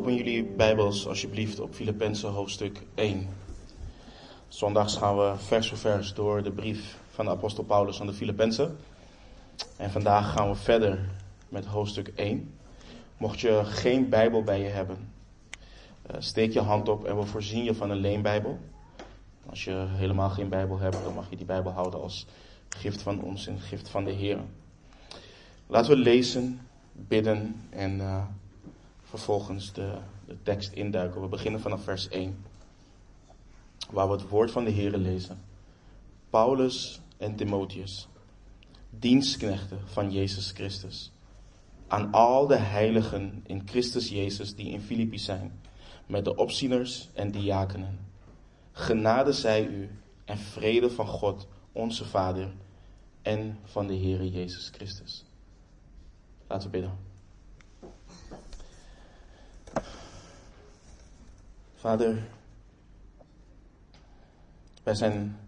Open jullie Bijbels alsjeblieft op Filippenzen hoofdstuk 1. Zondags gaan we vers voor vers door de brief van de apostel Paulus aan de Filippenzen. En vandaag gaan we verder met hoofdstuk 1. Mocht je geen Bijbel bij je hebben, eh, steek je hand op en we voorzien je van een leenbijbel. Als je helemaal geen Bijbel hebt, dan mag je die Bijbel houden als gift van ons en gift van de Heer. Laten we lezen, bidden en uh, vervolgens de, de tekst induiken. We beginnen vanaf vers 1, waar we het woord van de Heer lezen. Paulus en Timotheus, dienstknechten van Jezus Christus, aan al de heiligen in Christus Jezus die in Filippi zijn, met de opzieners en diakenen. Genade zij u en vrede van God, onze Vader, en van de Heere Jezus Christus. Laten we bidden. Vader, wij zijn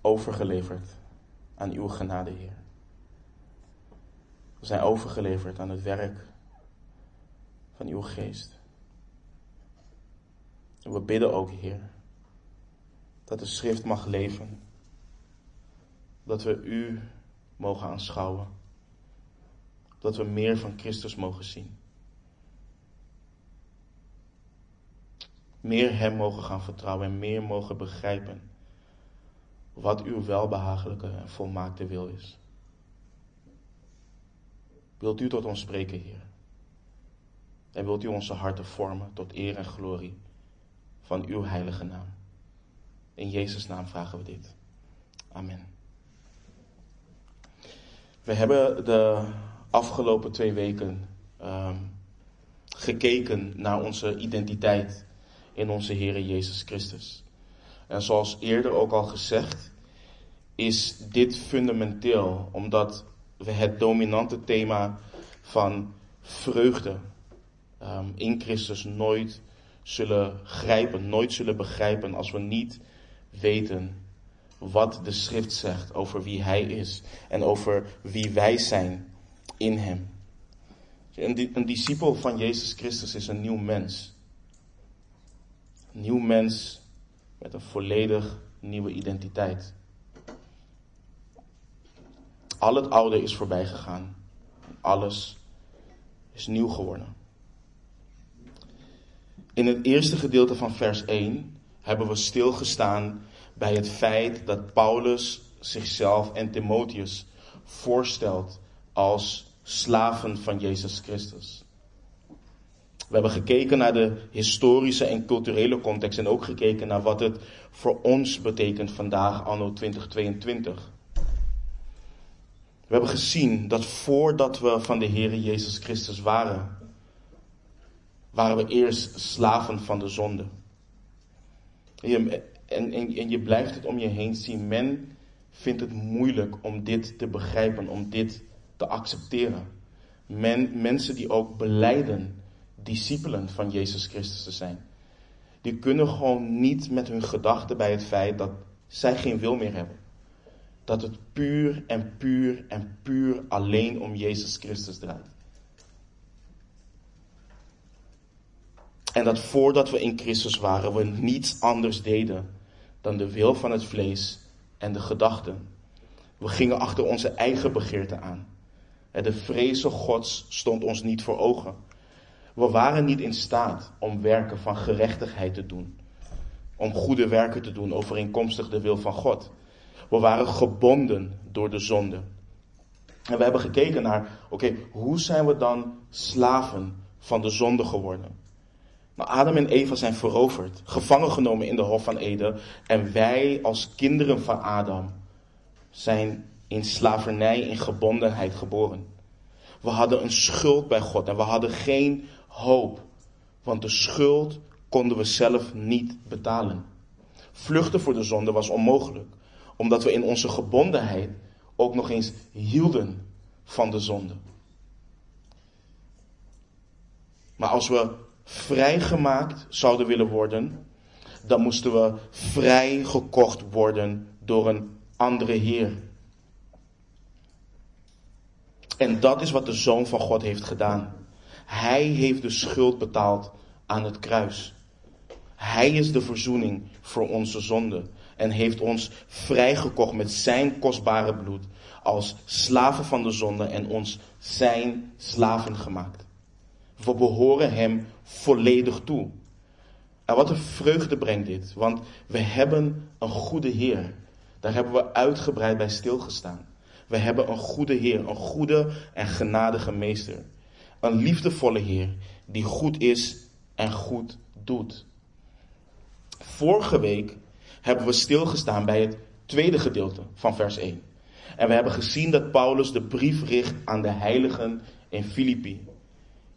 overgeleverd aan uw genade, Heer. We zijn overgeleverd aan het werk van uw geest. En we bidden ook, Heer, dat de schrift mag leven. Dat we u mogen aanschouwen. Dat we meer van Christus mogen zien. Meer Hem mogen gaan vertrouwen en meer mogen begrijpen wat uw welbehagelijke en volmaakte wil is. Wilt u tot ons spreken, Heer? En wilt u onze harten vormen tot eer en glorie van uw heilige naam? In Jezus' naam vragen we dit. Amen. We hebben de afgelopen twee weken um, gekeken naar onze identiteit in onze Heer Jezus Christus. En zoals eerder ook al gezegd, is dit fundamenteel, omdat we het dominante thema van vreugde um, in Christus nooit zullen grijpen, nooit zullen begrijpen als we niet weten wat de schrift zegt over wie Hij is en over wie wij zijn in Hem. Een, een discipel van Jezus Christus is een nieuw mens nieuw mens met een volledig nieuwe identiteit. Al het oude is voorbij gegaan. Alles is nieuw geworden. In het eerste gedeelte van vers 1 hebben we stilgestaan bij het feit dat Paulus zichzelf en Timotheus voorstelt als slaven van Jezus Christus. We hebben gekeken naar de historische en culturele context en ook gekeken naar wat het voor ons betekent vandaag, anno 2022. We hebben gezien dat voordat we van de Heer Jezus Christus waren, waren we eerst slaven van de zonde. En je, en, en je blijft het om je heen zien. Men vindt het moeilijk om dit te begrijpen, om dit te accepteren. Men, mensen die ook beleiden discipelen van Jezus Christus te zijn. Die kunnen gewoon niet met hun gedachten bij het feit dat zij geen wil meer hebben. Dat het puur en puur en puur alleen om Jezus Christus draait. En dat voordat we in Christus waren, we niets anders deden dan de wil van het vlees en de gedachten. We gingen achter onze eigen begeerten aan. De vreze Gods stond ons niet voor ogen. We waren niet in staat om werken van gerechtigheid te doen. Om goede werken te doen overeenkomstig de wil van God. We waren gebonden door de zonde. En we hebben gekeken naar, oké, hoe zijn we dan slaven van de zonde geworden? Nou, Adam en Eva zijn veroverd, gevangen genomen in de Hof van Eden. En wij als kinderen van Adam zijn in slavernij, in gebondenheid geboren. We hadden een schuld bij God en we hadden geen hoop. Want de schuld konden we zelf niet betalen. Vluchten voor de zonde was onmogelijk. Omdat we in onze gebondenheid ook nog eens hielden van de zonde. Maar als we vrijgemaakt zouden willen worden, dan moesten we vrijgekocht worden door een andere Heer. En dat is wat de Zoon van God heeft gedaan. Hij heeft de schuld betaald aan het kruis. Hij is de verzoening voor onze zonde en heeft ons vrijgekocht met zijn kostbare bloed als slaven van de zonde en ons zijn slaven gemaakt. We behoren hem volledig toe. En wat een vreugde brengt dit, want we hebben een goede Heer. Daar hebben we uitgebreid bij stilgestaan. We hebben een goede Heer, een goede en genadige Meester. Een liefdevolle Heer die goed is en goed doet. Vorige week hebben we stilgestaan bij het tweede gedeelte van vers 1. En we hebben gezien dat Paulus de brief richt aan de heiligen in Filippi.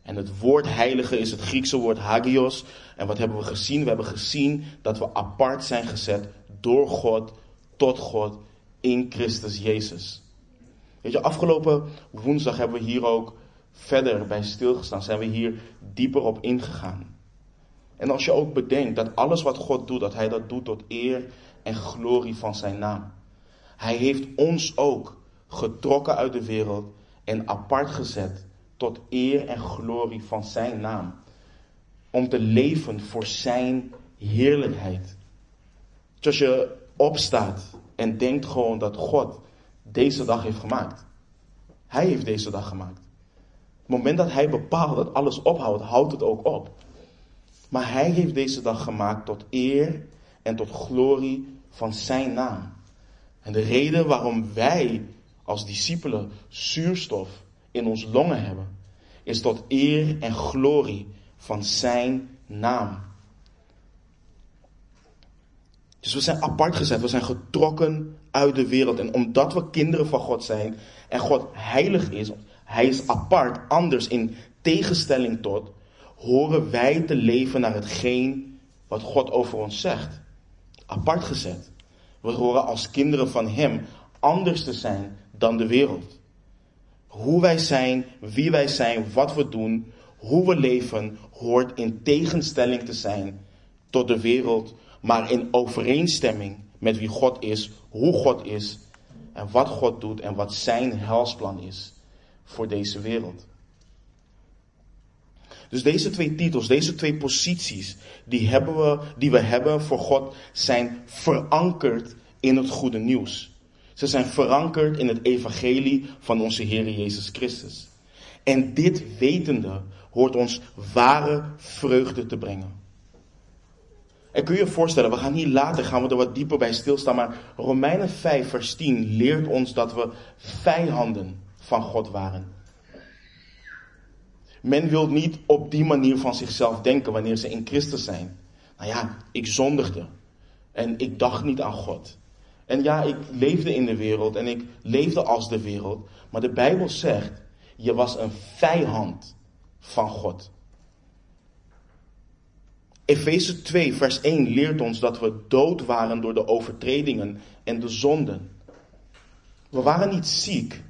En het woord heilige is het Griekse woord hagios. En wat hebben we gezien? We hebben gezien dat we apart zijn gezet door God, tot God, in Christus Jezus. Weet je, afgelopen woensdag hebben we hier ook verder bij stilgestaan. Zijn we hier dieper op ingegaan. En als je ook bedenkt dat alles wat God doet, dat Hij dat doet tot eer en glorie van Zijn naam. Hij heeft ons ook getrokken uit de wereld en apart gezet tot eer en glorie van Zijn naam. Om te leven voor Zijn heerlijkheid. Dus als je opstaat en denkt gewoon dat God deze dag heeft gemaakt. Hij heeft deze dag gemaakt. Het moment dat Hij bepaalt dat alles ophoudt, houdt het ook op. Maar Hij heeft deze dag gemaakt tot eer en tot glorie van Zijn naam. En de reden waarom wij als discipelen zuurstof in ons longen hebben, is tot eer en glorie van Zijn naam. Dus we zijn apart gezet, we zijn getrokken uit de wereld. En omdat we kinderen van God zijn en God heilig is, Hij is apart, anders in tegenstelling tot, horen wij te leven naar hetgeen wat God over ons zegt. Apart gezet. We horen als kinderen van Hem anders te zijn dan de wereld. Hoe wij zijn, wie wij zijn, wat we doen, hoe we leven, hoort in tegenstelling te zijn tot de wereld, maar in overeenstemming met wie God is, hoe God is en wat God doet en wat Zijn helsplan is voor deze wereld. Dus deze twee titels, deze twee posities, die, hebben we, die we hebben voor God, zijn verankerd in het goede nieuws. Ze zijn verankerd in het evangelie van onze Heer Jezus Christus. En dit wetende hoort ons ware vreugde te brengen. En kun je je voorstellen, we gaan hier later gaan we er wat dieper bij stilstaan, maar Romeinen 5 vers 10 leert ons dat we vijanden van God waren. Men wil niet op die manier van zichzelf denken wanneer ze in Christus zijn. Nou ja, ik zondigde. En ik dacht niet aan God. En ja, ik leefde in de wereld en ik leefde als de wereld. Maar de Bijbel zegt, je was een vijand van God. Efeze 2, vers 1 leert ons dat we dood waren door de overtredingen en de zonden. We waren niet ziek.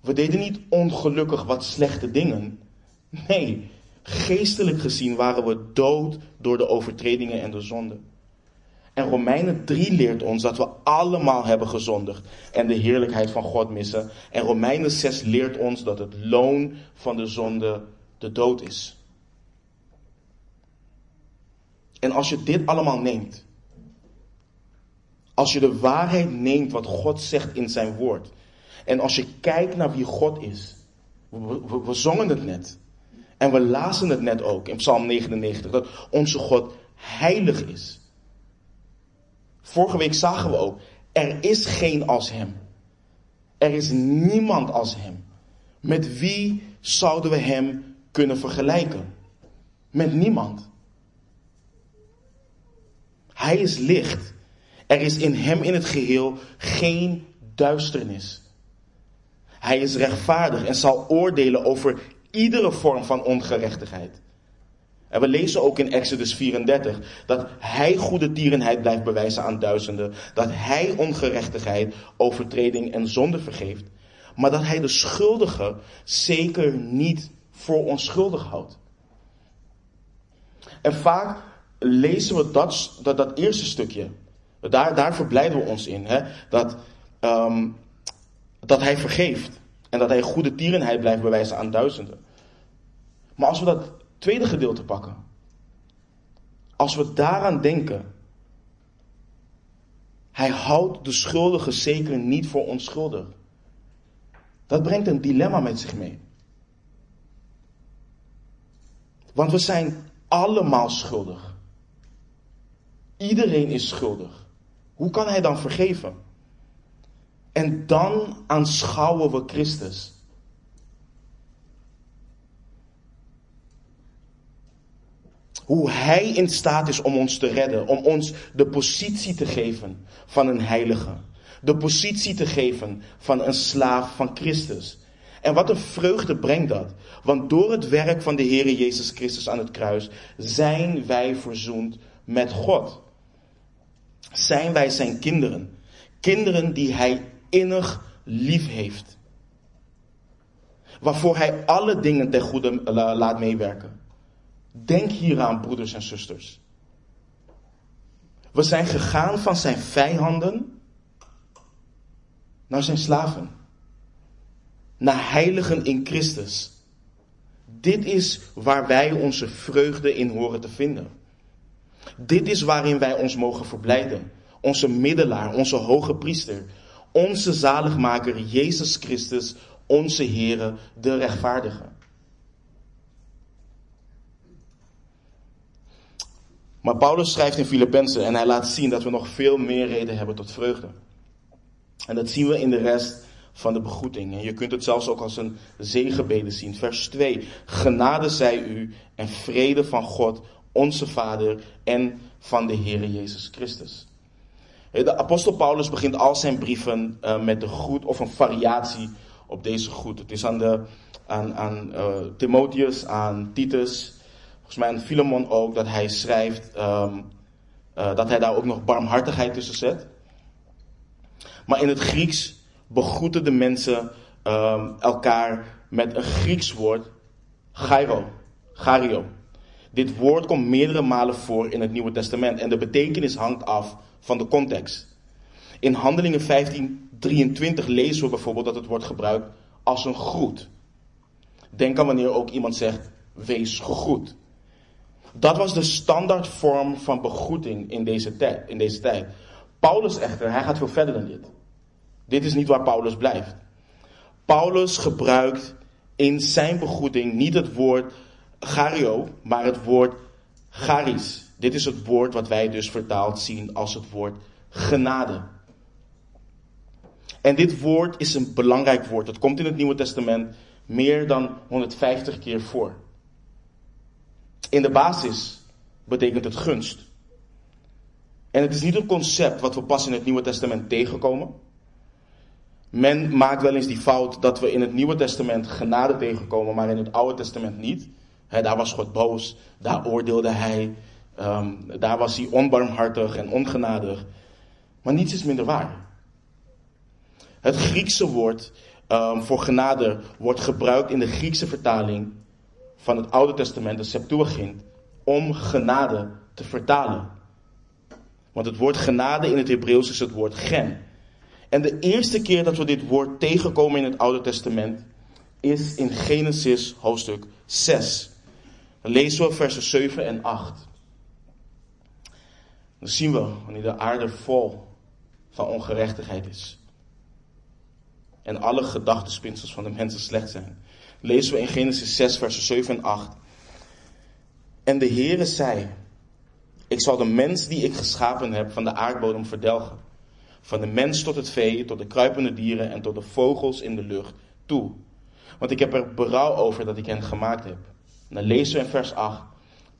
We deden niet ongelukkig wat slechte dingen. Nee, geestelijk gezien waren we dood door de overtredingen en de zonden. En Romeinen 3 leert ons dat we allemaal hebben gezondigd en de heerlijkheid van God missen. En Romeinen 6 leert ons dat het loon van de zonde de dood is. En als je dit allemaal neemt, als je de waarheid neemt wat God zegt in zijn woord, en als je kijkt naar wie God is, we, zongen het net, en we lazen het net ook in Psalm 99, dat onze God heilig is. Vorige week zagen we ook, er is geen als Hem. Er is niemand als Hem. Met wie zouden we Hem kunnen vergelijken? Met niemand. Hij is licht. Er is in Hem in het geheel geen duisternis. Hij is rechtvaardig en zal oordelen over iedere vorm van ongerechtigheid. En we lezen ook in Exodus 34 dat hij goede tierenheid blijft bewijzen aan duizenden. Dat hij ongerechtigheid, overtreding en zonde vergeeft. Maar dat hij de schuldige zeker niet voor onschuldig houdt. En vaak lezen we dat, dat, dat eerste stukje. Daar, daar verblijden we ons in. Hè? Dat, um, dat hij vergeeft. En dat hij goede tierenheid blijft bewijzen aan duizenden. Maar als we dat tweede gedeelte pakken, Als we daaraan denken, hij houdt de schuldige zeker niet voor onschuldig. Dat brengt een dilemma met zich mee. Want we zijn allemaal schuldig. Iedereen is schuldig. Hoe kan hij dan vergeven? En dan aanschouwen we Christus. Hoe Hij in staat is om ons te redden, om ons de positie te geven van een heilige. De positie te geven van een slaaf van Christus. En wat een vreugde brengt dat. Want door het werk van de Heer Jezus Christus aan het kruis zijn wij verzoend met God. Zijn wij zijn kinderen. Kinderen die Hij innig lief heeft. Waarvoor Hij alle dingen ten goede laat meewerken. Denk hieraan, broeders en zusters. We zijn gegaan van zijn vijanden naar zijn slaven. Naar heiligen in Christus. Dit is waar wij onze vreugde in horen te vinden. Dit is waarin wij ons mogen verblijden. Onze middelaar, onze hoge priester, onze zaligmaker Jezus Christus, onze Heere, de rechtvaardige. Maar Paulus schrijft in Filippenzen en hij laat zien dat we nog veel meer reden hebben tot vreugde. En dat zien we in de rest van de begroeting. En je kunt het zelfs ook als een zegenbede zien. Vers 2. Genade zij u en vrede van God, onze Vader en van de Heere Jezus Christus. De apostel Paulus begint al zijn brieven uh, met de groet of een variatie op deze groet. Het is aan, de, aan, aan uh, Timotheus, aan Titus, volgens mij aan Filemon ook, dat hij schrijft um, uh, dat hij daar ook nog barmhartigheid tussen zet. Maar in het Grieks begroeten de mensen um, elkaar met een Grieks woord, gyro, gario. Dit woord komt meerdere malen voor in het Nieuwe Testament en de betekenis hangt af van de context. In Handelingen 15:23 lezen we bijvoorbeeld dat het wordt gebruikt als een groet. Denk aan wanneer ook iemand zegt: wees gegroet. Dat was de standaardvorm van begroeting in deze, tijd, in deze tijd. Paulus echter, hij gaat veel verder dan dit. Dit is niet waar Paulus blijft. Paulus gebruikt in zijn begroeting niet het woord gario, maar het woord charis. Dit is het woord wat wij dus vertaald zien als het woord genade. En dit woord is een belangrijk woord. Het komt in het Nieuwe Testament meer dan 150 keer voor. In de basis betekent het gunst. En het is niet een concept wat we pas in het Nieuwe Testament tegenkomen. Men maakt wel eens die fout dat we in het Nieuwe Testament genade tegenkomen, maar in het Oude Testament niet. Daar was God boos, daar oordeelde hij, um, daar was hij onbarmhartig en ongenadig. Maar niets is minder waar. Het Griekse woord um, voor genade wordt gebruikt in de Griekse vertaling van het Oude Testament, de Septuagint, om genade te vertalen. Want het woord genade in het Hebreeuws is het woord gen. En de eerste keer dat we dit woord tegenkomen in het Oude Testament is in Genesis hoofdstuk 6. Dan lezen we versen 7 en 8. Dan zien we wanneer de aarde vol van ongerechtigheid is. En alle gedachtenspinsels van de mensen slecht zijn. Lezen we in Genesis 6, versen 7 en 8. En de Heere zei, ik zal de mens die ik geschapen heb van de aardbodem verdelgen. Van de mens tot het vee, tot de kruipende dieren en tot de vogels in de lucht toe. Want ik heb er berouw over dat ik hen gemaakt heb. Dan lezen we in vers 8.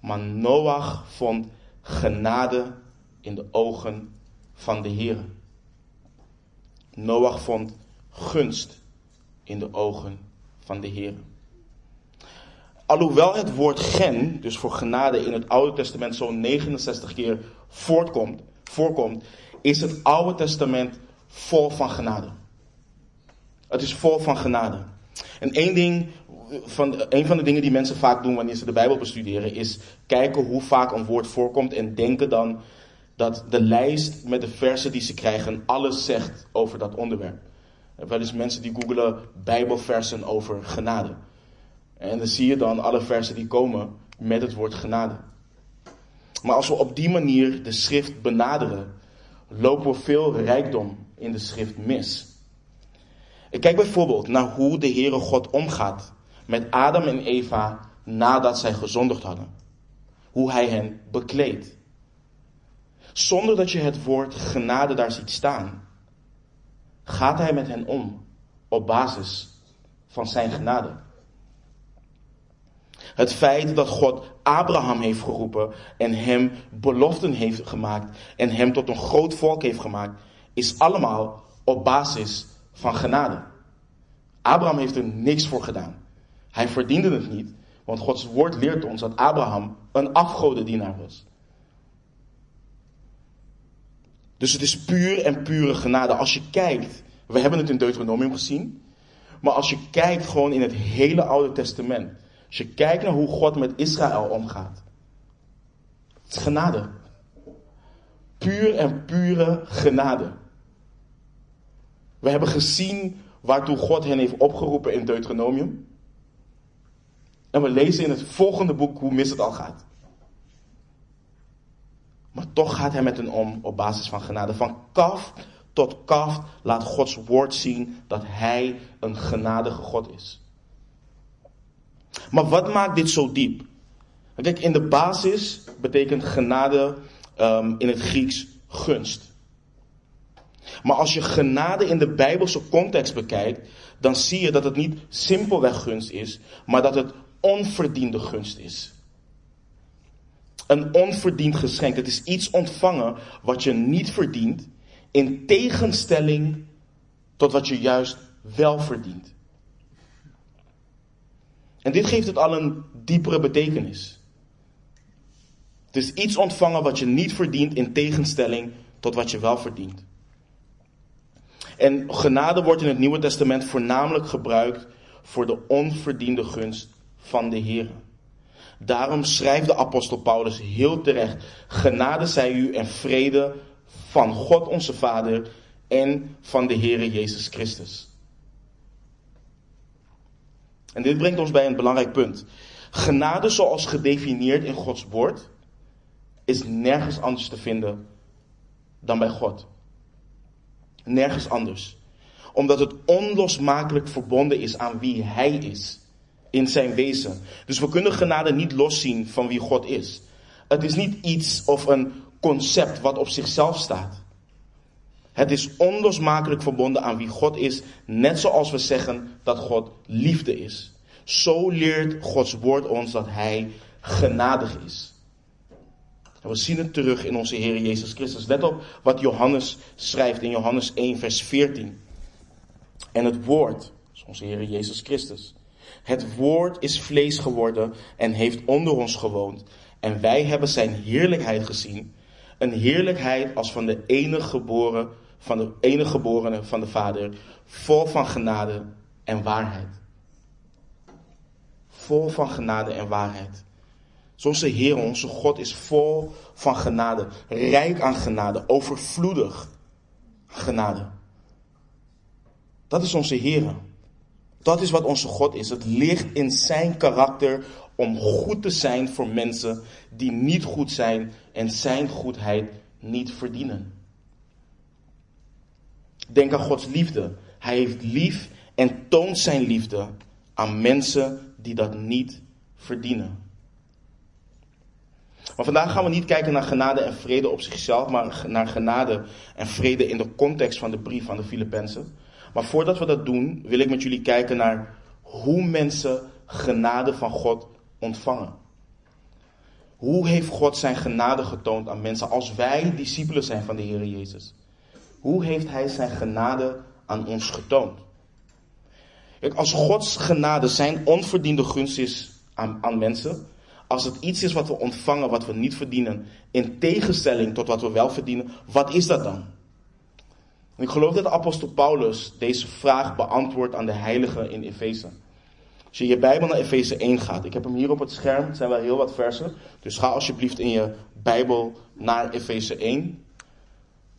Maar Noach vond genade in de ogen van de Heer. Noach vond gunst in de ogen van de Heer. Alhoewel het woord gen, dus voor genade, in het Oude Testament zo'n 69 keer voorkomt, is het Oude Testament vol van genade. Het is vol van genade. En één ding, van, een van de dingen die mensen vaak doen wanneer ze de Bijbel bestuderen, is kijken hoe vaak een woord voorkomt en denken dan dat de lijst met de versen die ze krijgen alles zegt over dat onderwerp. Wel eens mensen die googelen Bijbelversen over genade. En dan zie je dan alle versen die komen met het woord genade. Maar als we op die manier de schrift benaderen, lopen we veel rijkdom in de schrift mis. Kijk bijvoorbeeld naar hoe de Heere God omgaat met Adam en Eva nadat zij gezondigd hadden. Hoe hij hen bekleedt. Zonder dat je het woord genade daar ziet staan, gaat hij met hen om op basis van zijn genade. Het feit dat God Abraham heeft geroepen en hem beloften heeft gemaakt en hem tot een groot volk heeft gemaakt, is allemaal op basis van genade. Abraham heeft er niks voor gedaan. Hij verdiende het niet, want Gods woord leert ons dat Abraham een afgodendienaar was. Dus het is puur en pure genade. Als je kijkt, we hebben het in Deuteronomium gezien, maar als je kijkt gewoon in het hele Oude Testament, als je kijkt naar hoe God met Israël omgaat, het is genade. Puur en pure genade. We hebben gezien waartoe God hen heeft opgeroepen in Deuteronomium. En we lezen in het volgende boek hoe mis het al gaat. Maar toch gaat hij met hen om op basis van genade. Van kaf tot kaf laat Gods woord zien dat hij een genadige God is. Maar wat maakt dit zo diep? Kijk, in de basis betekent genade um, in het Grieks gunst. Maar als je genade in de Bijbelse context bekijkt, dan zie je dat het niet simpelweg gunst is, maar dat het onverdiende gunst is. Een onverdiend geschenk. Het is iets ontvangen wat je niet verdient, in tegenstelling tot wat je juist wel verdient. En dit geeft het al een diepere betekenis. Het is iets ontvangen wat je niet verdient in tegenstelling tot wat je wel verdient. En genade wordt in het Nieuwe Testament voornamelijk gebruikt voor de onverdiende gunst van de Heer. Daarom schrijft de apostel Paulus heel terecht: Genade zij u en vrede van God onze Vader en van de Heere Jezus Christus. En dit brengt ons bij een belangrijk punt. Genade zoals gedefinieerd in Gods woord is nergens anders te vinden dan bij God. Nergens anders. Omdat het onlosmakelijk verbonden is aan wie Hij is. In zijn wezen. Dus we kunnen genade niet loszien van wie God is. Het is niet iets of een concept wat op zichzelf staat. Het is onlosmakelijk verbonden aan wie God is, net zoals we zeggen dat God liefde is. Zo leert Gods woord ons dat Hij genadig is. En we zien het terug in onze Heer Jezus Christus. Let op wat Johannes schrijft in Johannes 1, vers 14. En het woord, is onze Heer Jezus Christus. Het woord is vlees geworden en heeft onder ons gewoond. En wij hebben zijn heerlijkheid gezien. Een heerlijkheid als van de enige geboren, van de enige geborene van de Vader, vol van genade en waarheid. Vol van genade en waarheid. Onze Heer, onze God is vol van genade, rijk aan genade, overvloedig genade. Dat is onze Heer. Dat is wat onze God is. Het ligt in zijn karakter om goed te zijn voor mensen die niet goed zijn en zijn goedheid niet verdienen. Denk aan Gods liefde. Hij heeft lief en toont zijn liefde aan mensen die dat niet verdienen. Maar vandaag gaan we niet kijken naar genade en vrede op zichzelf, maar naar genade en vrede in de context van de brief van de Filippenzen. Maar voordat we dat doen, wil ik met jullie kijken naar hoe mensen genade van God ontvangen. Hoe heeft God zijn genade getoond aan mensen als wij discipelen zijn van de Heer Jezus? Hoe heeft Hij zijn genade aan ons getoond? Kijk, als Gods genade zijn onverdiende gunst is aan, aan mensen, als het iets is wat we ontvangen, wat we niet verdienen, in tegenstelling tot wat we wel verdienen, wat is dat dan? Ik geloof dat de apostel Paulus deze vraag beantwoordt aan de heiligen in Efeze. Als je je Bijbel naar Efeze 1 gaat, ik heb hem hier op het scherm, het zijn wel heel wat versen. Dus ga alsjeblieft in je Bijbel naar Efeze 1.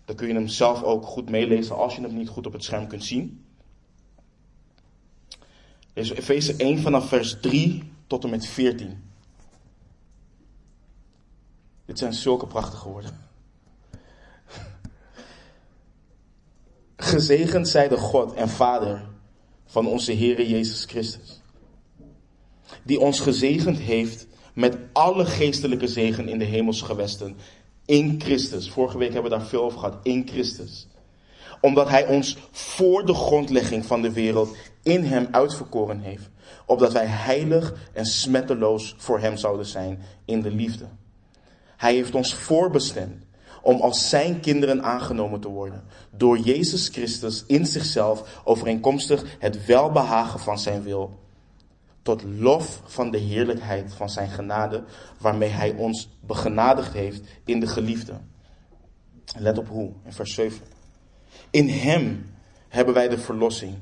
Dan kun je hem zelf ook goed meelezen als je hem niet goed op het scherm kunt zien. Dus Efeze 1 vanaf vers 3 tot en met 14. Dit zijn zulke prachtige woorden. Gezegend zij de God en Vader van onze Heere Jezus Christus. Die ons gezegend heeft met alle geestelijke zegen in de hemelse gewesten. In Christus. Vorige week hebben we daar veel over gehad. In Christus. Omdat Hij ons voor de grondlegging van de wereld in Hem uitverkoren heeft. Opdat wij heilig en smetteloos voor Hem zouden zijn in de liefde. Hij heeft ons voorbestemd om als zijn kinderen aangenomen te worden. Door Jezus Christus in zichzelf overeenkomstig het welbehagen van zijn wil. Tot lof van de heerlijkheid van zijn genade waarmee hij ons begenadigd heeft in de geliefde. Let op hoe, in vers 7. In hem hebben wij de verlossing.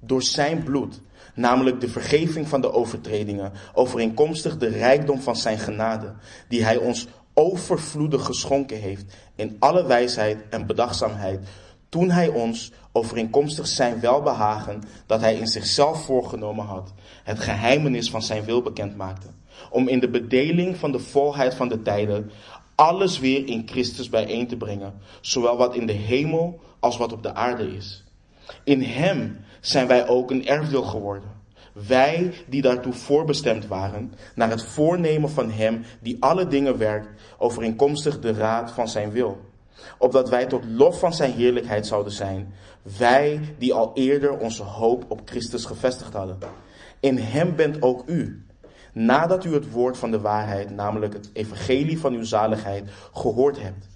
Door zijn bloed, namelijk de vergeving van de overtredingen, overeenkomstig de rijkdom van zijn genade, die hij ons overvloedig geschonken heeft in alle wijsheid en bedachtzaamheid, toen hij ons overeenkomstig zijn welbehagen dat hij in zichzelf voorgenomen had, het geheimenis van zijn wil bekend maakte, om in de bedeling van de volheid van de tijden alles weer in Christus bijeen te brengen, zowel wat in de hemel als wat op de aarde is. In hem zijn wij ook een erfdeel geworden wij die daartoe voorbestemd waren, naar het voornemen van Hem die alle dingen werkt, overeenkomstig de raad van Zijn wil. Opdat wij tot lof van Zijn heerlijkheid zouden zijn, wij die al eerder onze hoop op Christus gevestigd hadden. In Hem bent ook u, nadat u het woord van de waarheid, namelijk het evangelie van uw zaligheid, gehoord hebt.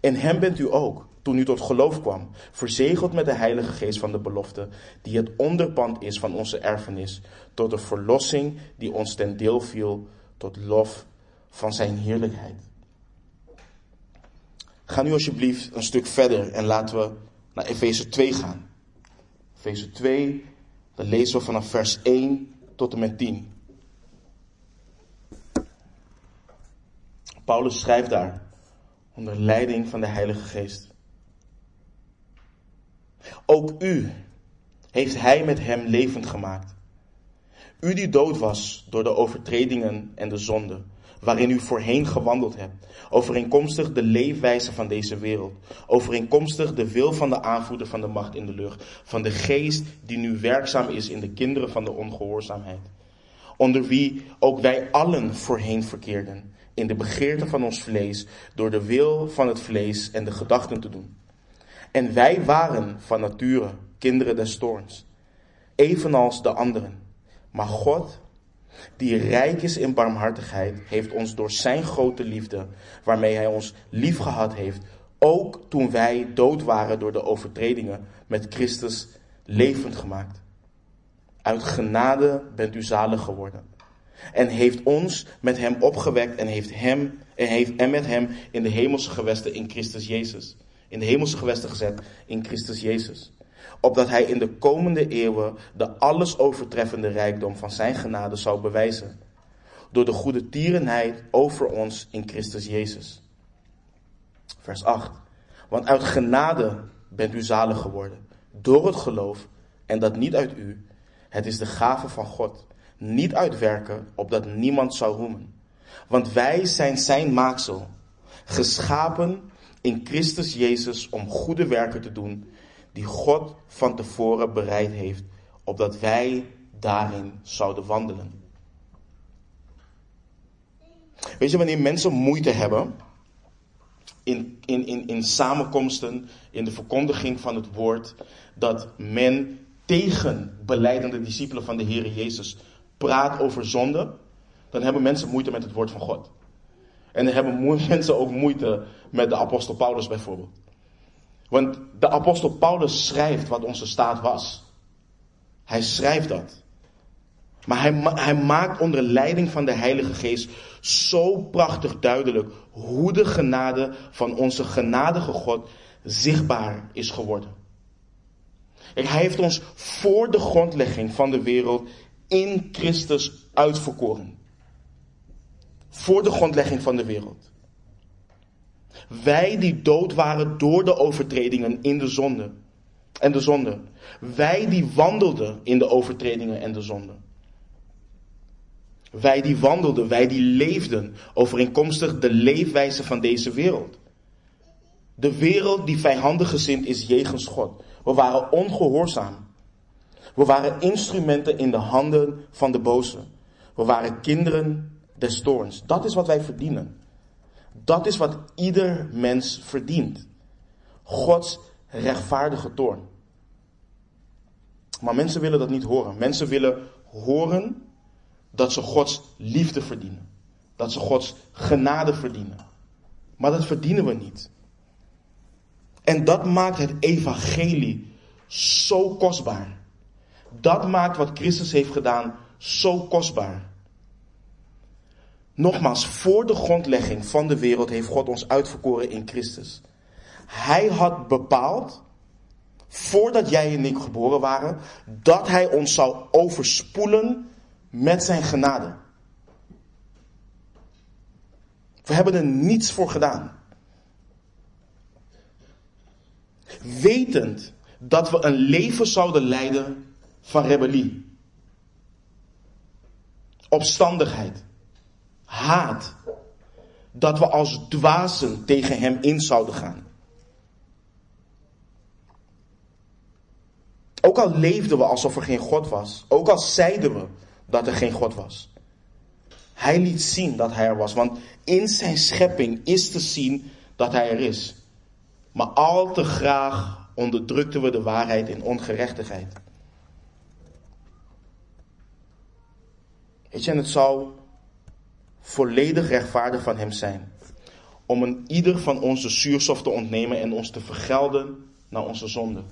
In Hem bent u ook toen u tot geloof kwam, verzegeld met de Heilige Geest van de belofte, die het onderpand is van onze erfenis, tot de verlossing die ons ten deel viel, tot lof van zijn heerlijkheid. Ga nu alsjeblieft een stuk verder en laten we naar Efeze 2 gaan. Efeze 2, dan lezen we vanaf vers 1 tot en met 10. Paulus schrijft daar onder leiding van de Heilige Geest. Ook u heeft hij met hem levend gemaakt. U die dood was door de overtredingen en de zonde, waarin u voorheen gewandeld hebt, overeenkomstig de leefwijze van deze wereld, overeenkomstig de wil van de aanvoerder van de macht in de lucht, van de geest die nu werkzaam is in de kinderen van de ongehoorzaamheid, onder wie ook wij allen voorheen verkeerden, in de begeerte van ons vlees, door de wil van het vlees en de gedachten te doen. En wij waren van nature kinderen des toorns, evenals de anderen. Maar God, die rijk is in barmhartigheid, heeft ons door zijn grote liefde, waarmee hij ons lief gehad heeft, ook toen wij dood waren door de overtredingen, met Christus levend gemaakt. Uit genade bent u zalig geworden. En heeft ons met hem opgewekt en heeft hem en, heeft, en met hem in de hemelse gewesten in Christus Jezus in de hemelse gewesten gezet in Christus Jezus. Opdat hij in de komende eeuwen de alles overtreffende rijkdom van zijn genade zou bewijzen. Door de goede tierenheid over ons in Christus Jezus. Vers 8. Want uit genade bent u zalig geworden. Door het geloof. En dat niet uit u. Het is de gave van God. Niet uit werken, opdat niemand zou roemen. Want wij zijn zijn maaksel. Geschapen in Christus Jezus om goede werken te doen die God van tevoren bereid heeft, opdat wij daarin zouden wandelen. Weet je, wanneer mensen moeite hebben in, in, in, in samenkomsten, in de verkondiging van het woord, dat men tegen beleidende discipelen van de Heer Jezus praat over zonde, dan hebben mensen moeite met het woord van God. En dan hebben mensen ook moeite met de apostel Paulus bijvoorbeeld. Want de apostel Paulus schrijft wat onze staat was. Hij schrijft dat. Maar hij, hij maakt onder leiding van de Heilige Geest zo prachtig duidelijk hoe de genade van onze genadige God zichtbaar is geworden. hij heeft ons voor de grondlegging van de wereld in Christus uitverkoren. Voor de grondlegging van de wereld. Wij die dood waren door de overtredingen in de zonde. En de zonde. Wij die wandelden in de overtredingen en de zonde. Wij die wandelden, wij die leefden overeenkomstig de leefwijze van deze wereld. De wereld die vijandig gezind is jegens God. We waren ongehoorzaam. We waren instrumenten in de handen van de boze. We waren kinderen des toorns. Dat is wat wij verdienen. Dat is wat ieder mens verdient. Gods rechtvaardige toorn. Maar mensen willen dat niet horen. Mensen willen horen dat ze Gods liefde verdienen. Dat ze Gods genade verdienen. Maar dat verdienen we niet. En dat maakt het evangelie zo kostbaar. Dat maakt wat Christus heeft gedaan zo kostbaar. Nogmaals, voor de grondlegging van de wereld heeft God ons uitverkoren in Christus. Hij had bepaald, voordat jij en ik geboren waren, dat Hij ons zou overspoelen met Zijn genade. We hebben er niets voor gedaan. Wetend dat we een leven zouden leiden van rebellie, opstandigheid, haat, dat we als dwazen tegen Hem in zouden gaan. Ook al leefden we alsof er geen God was, ook al zeiden we dat er geen God was. Hij liet zien dat Hij er was, want in Zijn schepping is te zien dat Hij er is. Maar al te graag onderdrukten we de waarheid in ongerechtigheid. Weet je, en het zou volledig rechtvaardig van Hem zijn om een ieder van ons de zuurstof te ontnemen en ons te vergelden naar onze zonde.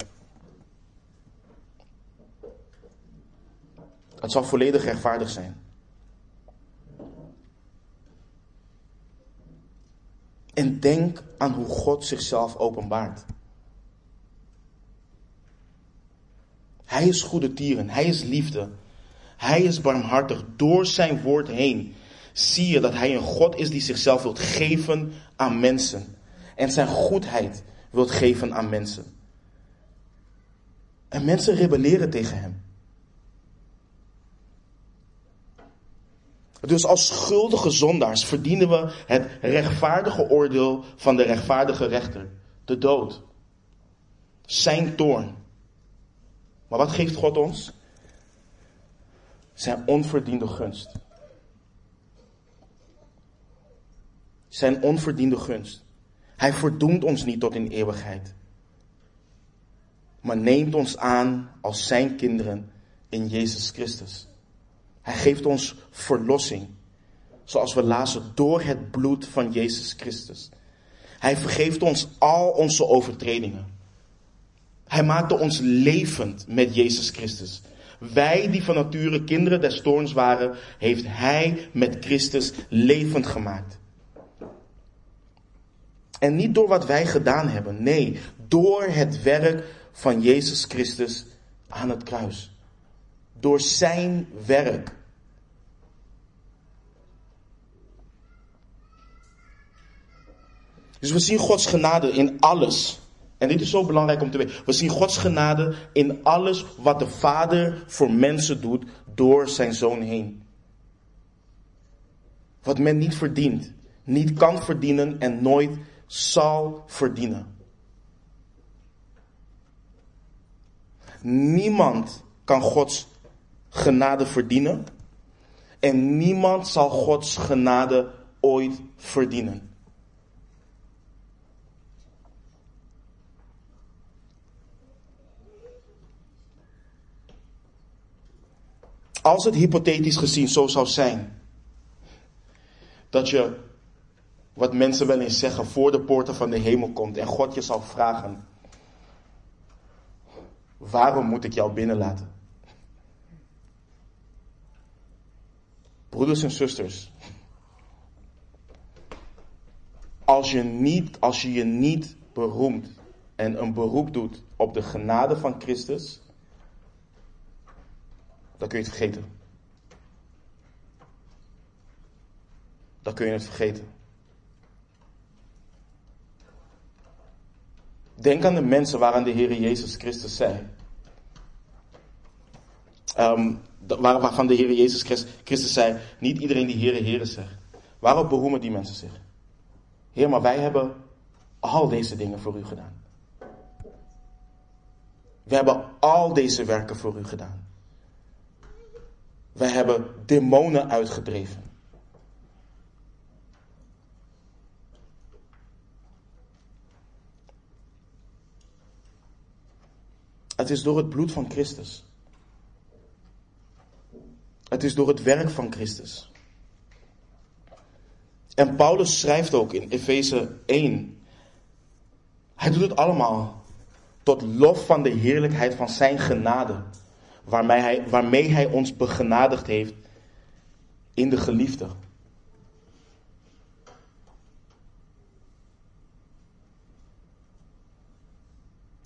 Het zal volledig rechtvaardig zijn. En denk aan hoe God zichzelf openbaart. Hij is goede tieren, hij is liefde, hij is barmhartig. Door zijn woord heen zie je dat hij een God is die zichzelf wilt geven aan mensen. En zijn goedheid wilt geven aan mensen. En mensen rebelleren tegen hem. Dus als schuldige zondaars verdienen we het rechtvaardige oordeel van de rechtvaardige rechter. De dood. Zijn toorn. Maar wat geeft God ons? Zijn onverdiende gunst. Zijn onverdiende gunst. Hij verdoemt ons niet tot in eeuwigheid. Maar neemt ons aan als zijn kinderen in Jezus Christus. Hij geeft ons verlossing. Zoals we lazen door het bloed van Jezus Christus. Hij vergeeft ons al onze overtredingen. Hij maakte ons levend met Jezus Christus. Wij die van nature kinderen des toorns waren, heeft Hij met Christus levend gemaakt. En niet door wat wij gedaan hebben, nee, door het werk van Jezus Christus aan het kruis door zijn werk. Dus we zien Gods genade in alles. En dit is zo belangrijk om te weten. We zien Gods genade in alles wat de Vader voor mensen doet door zijn zoon heen. Wat men niet verdient, niet kan verdienen en nooit zal verdienen. Niemand kan Gods genade verdienen. En niemand zal Gods genade ooit verdienen. Als het hypothetisch gezien zo zou zijn dat je, wat mensen wel eens zeggen, voor de poorten van de hemel komt en God je zal vragen: waarom moet ik jou binnenlaten? Broeders en zusters, als je, niet, als je je niet beroemt en een beroep doet op de genade van Christus, dan kun je het vergeten. Dan kun je het vergeten. Denk aan de mensen waaraan de Heer Jezus Christus zei. Um, waarvan de Heer Jezus Christus zei, niet iedereen die Heere, Heere zegt. Waarop beroemen die mensen zich? Heer, maar wij hebben al deze dingen voor u gedaan. We hebben al deze werken voor u gedaan. Wij hebben demonen uitgedreven. Het is door het bloed van Christus. Het is door het werk van Christus. En Paulus schrijft ook in Efeze 1. Hij doet het allemaal tot lof van de heerlijkheid van zijn genade, waarmee hij, waarmee hij ons begenadigd heeft in de geliefde.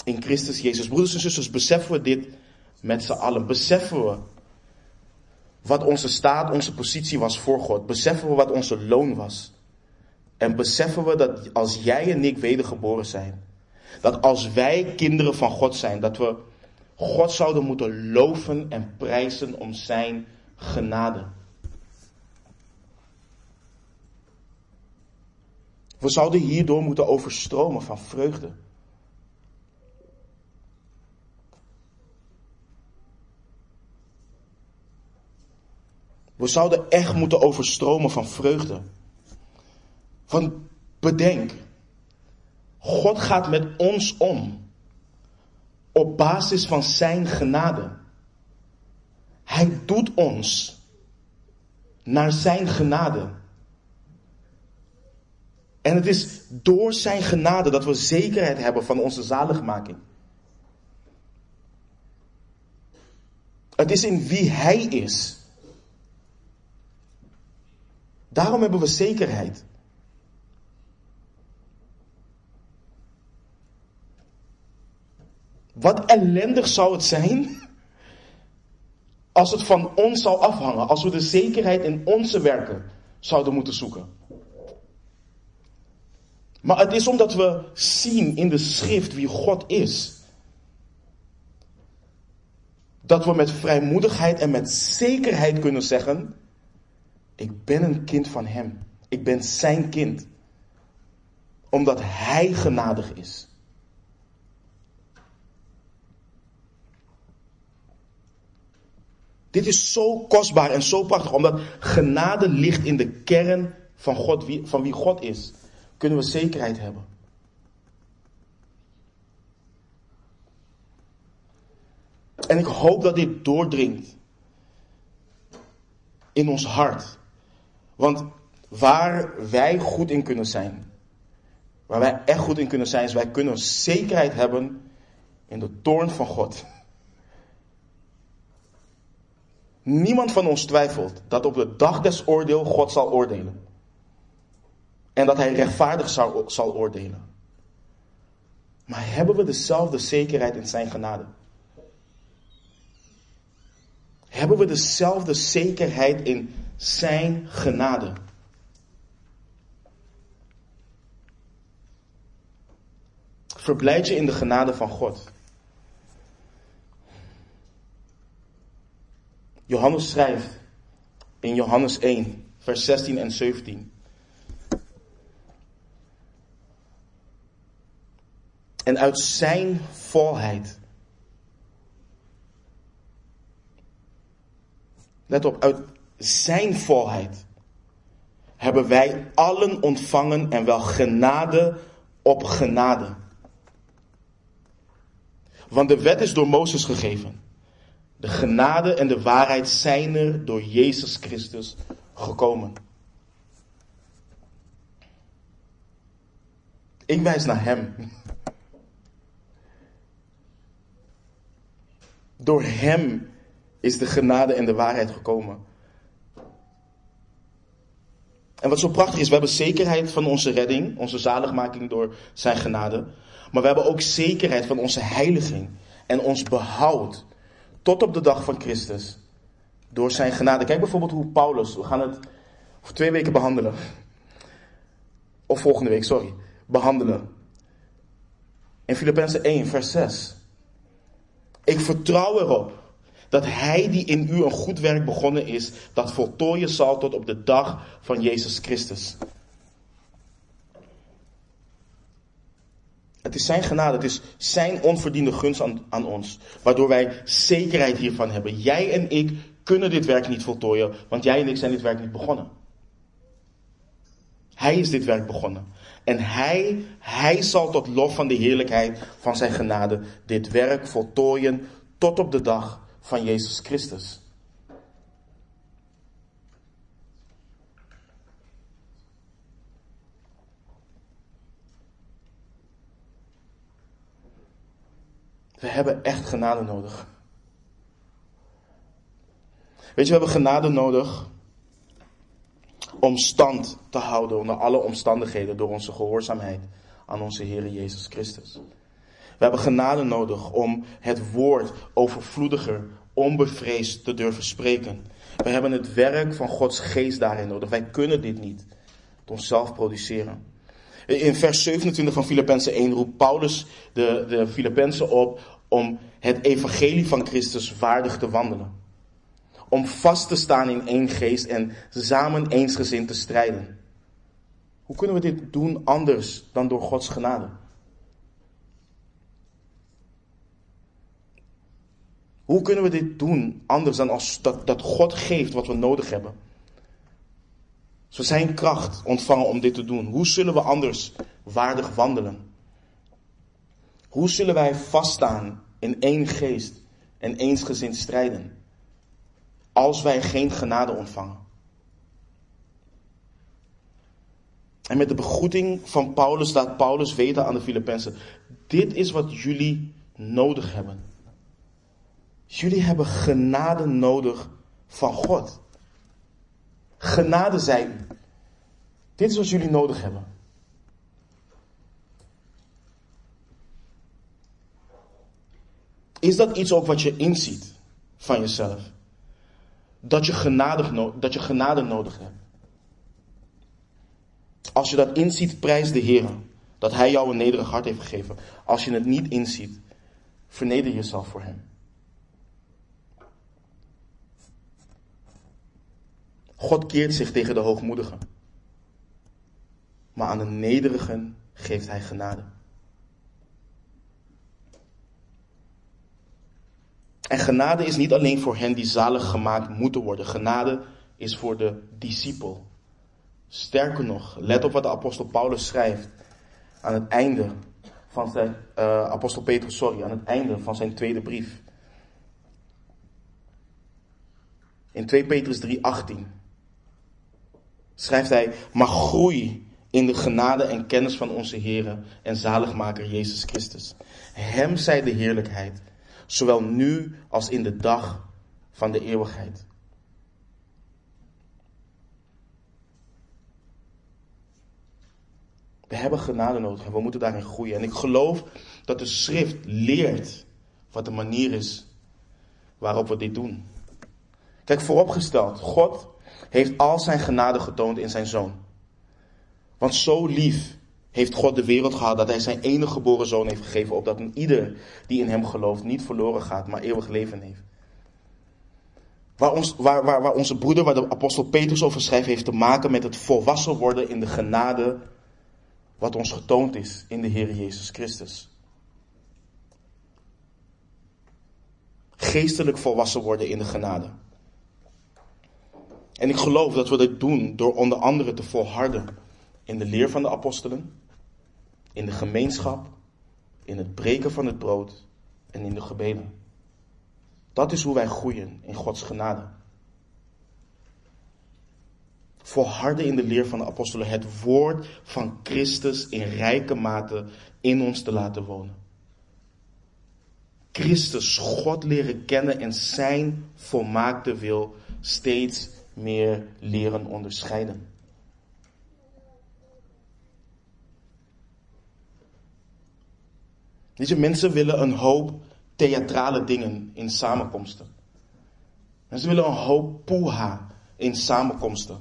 In Christus Jezus. Broeders en zusters, beseffen we dit met z'n allen? Beseffen we wat onze staat, onze positie was voor God? Beseffen we wat onze loon was? En beseffen we dat als jij en ik wedergeboren zijn, dat als wij kinderen van God zijn, dat we God zouden moeten loven en prijzen om zijn genade. We zouden hierdoor moeten overstromen van vreugde. We zouden echt moeten overstromen van vreugde. Van bedenk, God gaat met ons om op basis van Zijn genade. Hij doet ons naar Zijn genade. En het is door Zijn genade dat we zekerheid hebben van onze zaligmaking. Het is in wie Hij is. Daarom hebben we zekerheid. Wat ellendig zou het zijn als het van ons zou afhangen, als we de zekerheid in onze werken zouden moeten zoeken. Maar het is omdat we zien in de schrift wie God is. Dat we met vrijmoedigheid en met zekerheid kunnen zeggen, ik ben een kind van Hem. Ik ben Zijn kind. Omdat Hij genadig is. Dit is zo kostbaar en zo prachtig, omdat genade ligt in de kern van, God, van wie God is. Kunnen we zekerheid hebben. En ik hoop dat dit doordringt in ons hart. Want waar wij goed in kunnen zijn, waar wij echt goed in kunnen zijn, is wij kunnen zekerheid hebben in de toorn van God. Niemand van ons twijfelt dat op de dag des oordeel God zal oordelen. En dat hij rechtvaardig zal, zal oordelen. Maar hebben we dezelfde zekerheid in zijn genade? Hebben we dezelfde zekerheid in zijn genade? Verblijd je in de genade van God. Johannes schrijft in Johannes 1, vers 16 en 17. En uit zijn volheid. Let op, uit zijn volheid hebben wij allen ontvangen en wel genade op genade. Want de wet is door Mozes gegeven. De genade en de waarheid zijn er door Jezus Christus gekomen. Ik wijs naar Hem. Door Hem is de genade en de waarheid gekomen. En wat zo prachtig is, we hebben zekerheid van onze redding, onze zaligmaking door Zijn genade. Maar we hebben ook zekerheid van onze heiliging en ons behoud tot op de dag van Christus. Door zijn genade. Kijk bijvoorbeeld hoe Paulus, we gaan het over twee weken behandelen. Of volgende week, sorry. Behandelen. In Filippenzen 1, vers 6. Ik vertrouw erop Dat hij die in u een goed werk begonnen is, dat voltooien zal tot op de dag van Jezus Christus. Het is zijn genade, het is zijn onverdiende gunst aan, aan ons, waardoor wij zekerheid hiervan hebben. Jij en ik kunnen dit werk niet voltooien, want jij en ik zijn dit werk niet begonnen. Hij is dit werk begonnen. En hij, hij zal tot lof van de heerlijkheid van zijn genade dit werk voltooien tot op de dag van Jezus Christus. We hebben echt genade nodig. Weet je, we hebben genade nodig om stand te houden onder alle omstandigheden door onze gehoorzaamheid aan onze Heer Jezus Christus. We hebben genade nodig om het woord overvloediger, onbevreesd te durven spreken. We hebben het werk van Gods geest daarin nodig. Wij kunnen dit niet onszelf produceren. In vers 27 van Filippenzen 1 roept Paulus de, de Filippenzen op om het evangelie van Christus waardig te wandelen. Om vast te staan in één geest en samen eensgezind te strijden. Hoe kunnen we dit doen anders dan door Gods genade? Hoe kunnen we dit doen anders dan als dat, God geeft wat we nodig hebben? Als we zijn kracht ontvangen om dit te doen, hoe zullen we anders waardig wandelen? Hoe zullen wij vaststaan in één geest en eensgezind strijden? Als wij geen genade ontvangen. En met de begroeting van Paulus laat Paulus weten aan de Filippenzen: dit is wat jullie nodig hebben. Jullie hebben genade nodig van God. Genade zij u. Dit is wat jullie nodig hebben. Is dat iets ook wat je inziet van jezelf? Dat je, genade, dat je genade nodig hebt. Als je dat inziet, prijs de Heer. Dat Hij jou een nederig hart heeft gegeven. Als je het niet inziet, verneder jezelf voor Hem. God keert zich tegen de hoogmoedigen. Maar aan de nederigen geeft hij genade. En genade is niet alleen voor hen die zalig gemaakt moeten worden. Genade is voor de discipel. Sterker nog, let op wat de apostel Paulus schrijft aan het einde van zijn, uh, apostel Petrus, sorry, aan het einde van zijn tweede brief. In 2 Petrus 3:18 schrijft hij, maar groei in de genade en kennis van onze Heer en zaligmaker Jezus Christus. Hem zij de heerlijkheid, zowel nu als in de dag van de eeuwigheid. We hebben genade nodig en we moeten daarin groeien. En ik geloof dat de schrift leert wat de manier is waarop we dit doen. Kijk, vooropgesteld, God heeft al zijn genade getoond in zijn zoon. Want zo lief heeft God de wereld gehad dat hij zijn enige geboren zoon heeft gegeven, opdat een ieder die in hem gelooft niet verloren gaat, maar eeuwig leven heeft. Waar, ons, waar, waar, onze broeder, waar de apostel Petrus over schrijft, heeft te maken met het volwassen worden in de genade wat ons getoond is in de Heer Jezus Christus. Geestelijk volwassen worden in de genade. En ik geloof dat we dit doen door onder andere te volharden in de leer van de apostelen, in de gemeenschap, in het breken van het brood en in de gebeden. Dat is hoe wij groeien in Gods genade. Volharden in de leer van de apostelen, het woord van Christus in rijke mate in ons te laten wonen. Christus, God leren kennen en zijn volmaakte wil steeds meer leren onderscheiden. Deze mensen willen een hoop theatrale dingen in samenkomsten. Mensen willen een hoop poeha in samenkomsten.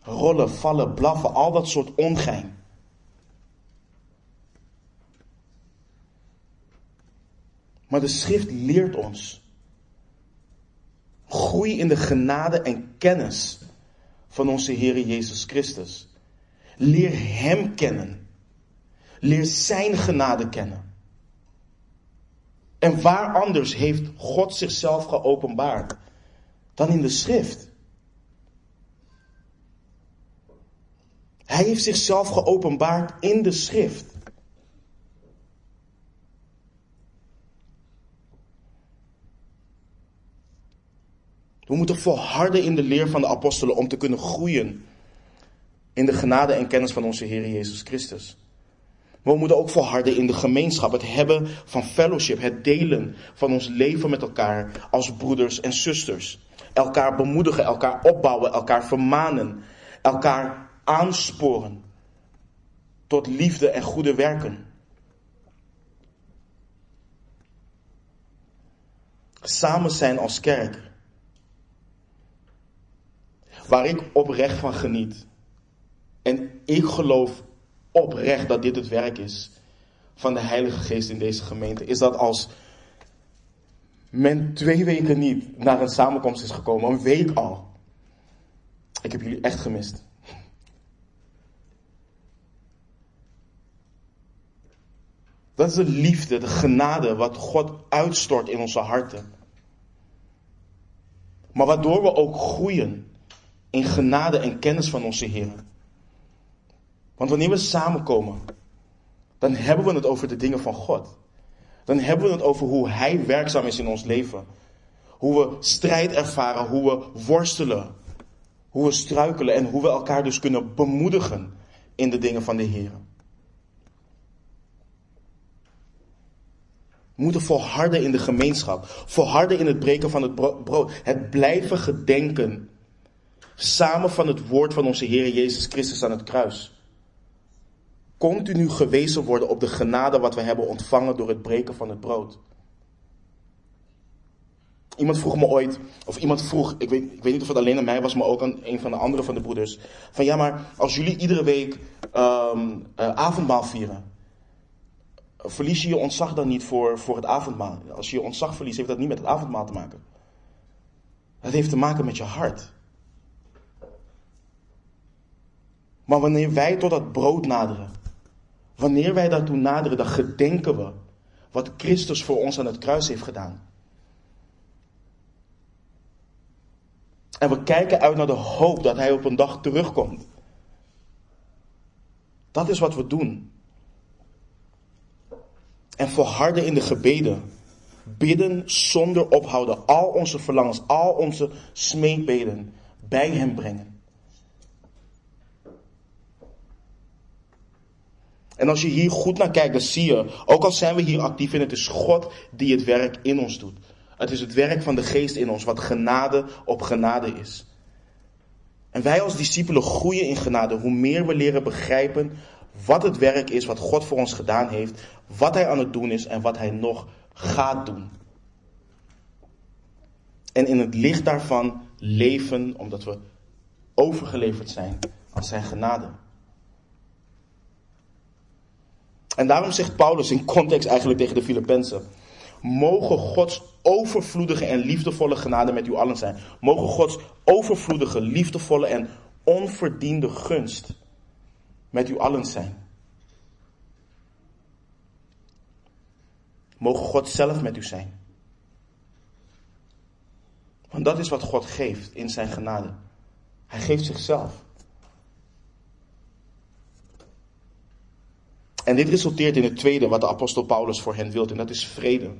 Rollen, vallen, blaffen, al dat soort ongein. Maar de schrift leert ons. Groei in de genade en kennis van onze Heer Jezus Christus. Leer Hem kennen. Leer Zijn genade kennen. En waar anders heeft God zichzelf geopenbaard dan in de schrift? Hij heeft zichzelf geopenbaard in de schrift. We moeten volharden in de leer van de apostelen om te kunnen groeien in de genade en kennis van onze Heer Jezus Christus. We moeten ook volharden in de gemeenschap, het hebben van fellowship, het delen van ons leven met elkaar als broeders en zusters. Elkaar bemoedigen, elkaar opbouwen, elkaar vermanen, elkaar aansporen tot liefde en goede werken. Samen zijn als kerk. Waar ik oprecht van geniet. En ik geloof oprecht dat dit het werk is van de Heilige Geest in deze gemeente. Is dat als men twee weken niet naar een samenkomst is gekomen, een week al. Ik heb jullie echt gemist. Dat is de liefde, de genade wat God uitstort in onze harten. Maar waardoor we ook groeien in genade en kennis van onze Heer. Want wanneer we samenkomen, dan hebben we het over de dingen van God. Dan hebben we het over hoe Hij werkzaam is in ons leven. Hoe we strijd ervaren, hoe we worstelen, hoe we struikelen en hoe we elkaar dus kunnen bemoedigen in de dingen van de Heer. We moeten volharden in de gemeenschap, volharden in het breken van het brood, het blijven gedenken samen van het woord van onze Heer Jezus Christus aan het kruis. Continu gewezen worden op de genade wat we hebben ontvangen door het breken van het brood. Iemand vroeg me ooit, of iemand vroeg, ik weet, ik weet niet of het alleen aan mij was, maar ook aan een van de andere van de broeders. Van ja, maar als jullie iedere week um, avondmaal vieren, verlies je je ontzag dan niet voor, voor het avondmaal? Als je je ontzag verliest, heeft dat niet met het avondmaal te maken. Dat heeft te maken met je hart. Maar wanneer wij tot dat brood naderen, wanneer wij daartoe naderen, dan gedenken we wat Christus voor ons aan het kruis heeft gedaan. En we kijken uit naar de hoop dat Hij op een dag terugkomt. Dat is wat we doen. En volharden in de gebeden. Bidden zonder ophouden. Al onze verlangens, al onze smeekbeden bij Hem brengen. En als je hier goed naar kijkt, dan zie je, ook al zijn we hier actief in, het is God die het werk in ons doet. Het is het werk van de geest in ons, wat genade op genade is. En wij als discipelen groeien in genade, hoe meer we leren begrijpen wat het werk is wat God voor ons gedaan heeft, wat Hij aan het doen is en wat Hij nog gaat doen. En in het licht daarvan leven, omdat we overgeleverd zijn aan Zijn genade. En daarom zegt Paulus in context eigenlijk tegen de Filippenzen. Mogen Gods overvloedige en liefdevolle genade met u allen zijn. Mogen Gods overvloedige, liefdevolle en onverdiende gunst met u allen zijn. Mogen God zelf met u zijn. Want dat is wat God geeft in zijn genade. Hij geeft zichzelf. En dit resulteert in het tweede wat de apostel Paulus voor hen wil, en dat is vrede.